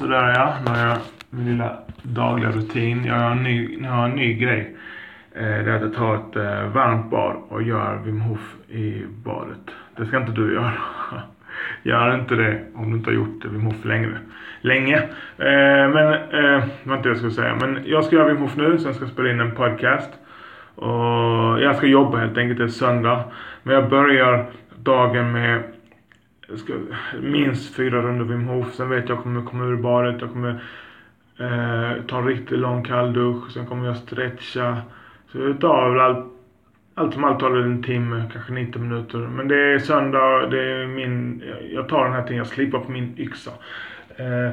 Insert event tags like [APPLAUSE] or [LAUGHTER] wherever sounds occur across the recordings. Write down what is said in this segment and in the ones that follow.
Sådär ja, nu har jag min lilla dagliga rutin. Jag har en ny, jag har en ny grej. Eh, det är att jag tar ett eh, varmt bad och gör Wim Hof i badet. Det ska inte du göra. [LAUGHS] Gör inte det om du inte har gjort Wim Hof längre. Länge. Eh, men, eh, det var inte det jag skulle säga. Men jag ska göra Wim Hof nu, sen ska jag spela in en podcast. Och jag ska jobba helt enkelt, det är söndag. Men jag börjar dagen med jag ska, minst fyra runder Wim Hof. Sen vet jag att jag kommer komma ur badet. Jag kommer eh, ta en riktigt lång kalldusch. Sen kommer jag stretcha. Så det tar väl allt, allt som allt tar det en timme, kanske 90 minuter. Men det är söndag, det är min, jag tar den här tiden, jag slipar på min yxa. Eh,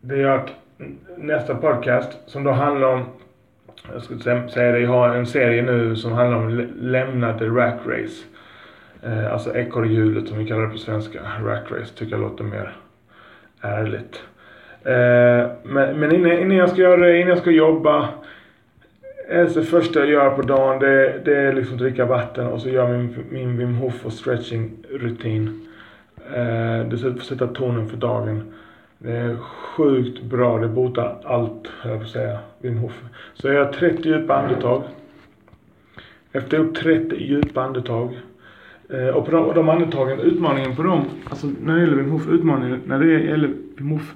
det gör att nästa podcast som då handlar om jag skulle säga det, jag har en serie nu som handlar om lämnade rack race. Eh, alltså ekorrhjulet som vi kallar det på svenska. rack race tycker jag låter mer ärligt. Eh, men, men innan, innan, jag ska göra det, innan jag ska jobba. Eh, alltså det första jag gör på dagen det, det är liksom dricka vatten och så gör min, min Wim Hof och stretching rutin. Eh, det sätter tonen för dagen. Det är sjukt bra. Det botar allt, höll jag på att säga. Wim Hof. Så jag gör 30 djupa andetag. Efter jag gjort 30 djupa andetag. Eh, och på de, och de andetagen, utmaningen på dem, alltså när det gäller Wim Hof, utmaningen när det gäller Wim Hof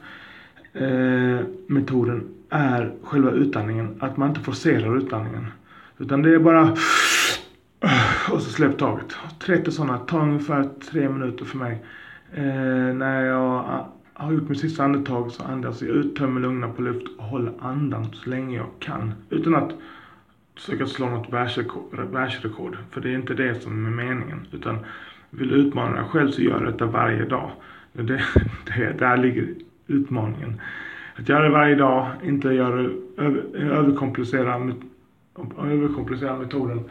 eh, metoden är själva utandningen. Att man inte forcerar utandningen. Utan det är bara eh, och så släpp taget. 30 sådana tar ungefär 3 minuter för mig. Eh, när jag har gjort mitt sista andetag så andas jag ut, tömmer lungorna på luft och håller andan så länge jag kan. Utan att försöka slå något världsrekord. För det är inte det som är meningen. Utan vill du utmana dig själv så gör detta varje dag. Det, [LAUGHS] det, där ligger utmaningen. Att göra det varje dag, inte göra över, överkomplicera, överkomplicera metoden.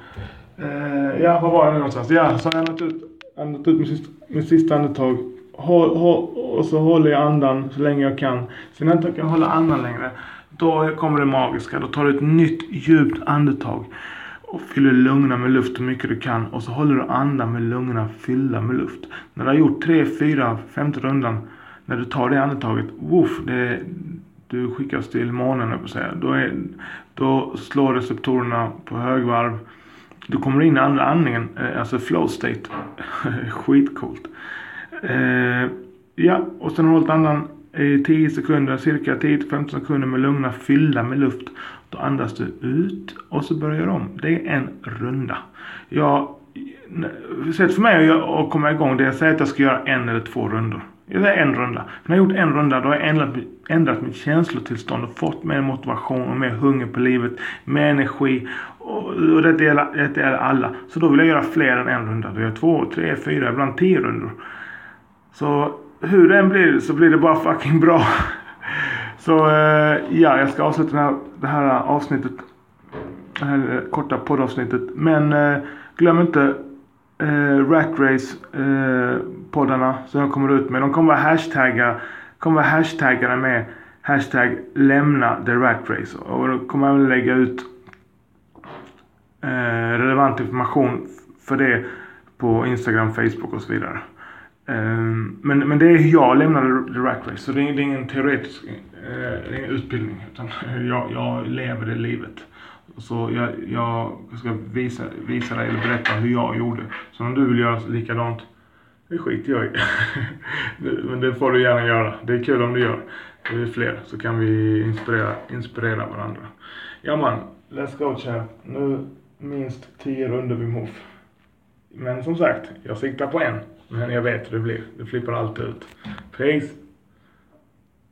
Uh, ja, var var jag nu någonstans? Ja, så har jag andat ut, andat ut mitt sista, mitt sista andetag håll, håll, och så håller jag andan så länge jag kan. Sen när jag inte kan hålla andan längre, då kommer det magiska. Då tar du ett nytt djupt andetag och fyller lungorna med luft så mycket du kan. Och så håller du andan med lungorna fyllda med luft. När du har gjort tre, fyra, femte rundan, när du tar det andetaget, woof, det, du skickas till månen, jag på säga. Då, är, då slår receptorerna på högvarv. Du kommer in i andra andningen, eh, alltså flow state. [LAUGHS] Skitcoolt. Eh, ja, och sen har du hållit andan eh, i 10 sekunder, cirka 10-15 sekunder med lungorna fyllda med luft. Då andas du ut och så börjar du om. Det är en runda. Jag, sätt för mig att komma igång, det är att säga att jag ska göra en eller två rundor. Jag säger en runda. När jag har gjort en runda då har jag ändrat, ändrat mitt känslotillstånd och fått mer motivation och mer hunger på livet. Mer energi. Och, och det, gäller, det gäller alla. Så då vill jag göra fler än en runda. Då gör jag två, tre, fyra, ibland tio rundor. Så hur det än blir så blir det bara fucking bra. Så eh, ja, jag ska avsluta det här, det här avsnittet. Det här eh, korta poddavsnittet. Men eh, glöm inte eh, Rat Race eh, poddarna som jag kommer ut med. De kommer vara hashtaggar, kommer vara hashtaggade med hashtag lämna the Rat Race. Och då kommer jag även lägga ut eh, relevant information för det på Instagram, Facebook och så vidare. Ehm, men, men det är hur jag lämnade The Rat Race. Så det är, det är ingen teoretisk eh, är ingen utbildning. Utan [LAUGHS] jag, jag lever det livet. Så jag, jag ska visa, visa dig eller berätta hur jag gjorde. Så om du vill göra likadant. Det skiter jag i. [LAUGHS] men det får du gärna göra. Det är kul om du gör. Det är fler så kan vi inspirera, inspirera varandra. Ja man, let's go champ. Nu minst 10 runder vid move. Men som sagt, jag siktar på en. Men jag vet hur det blir. Det flippar alltid ut. Peace!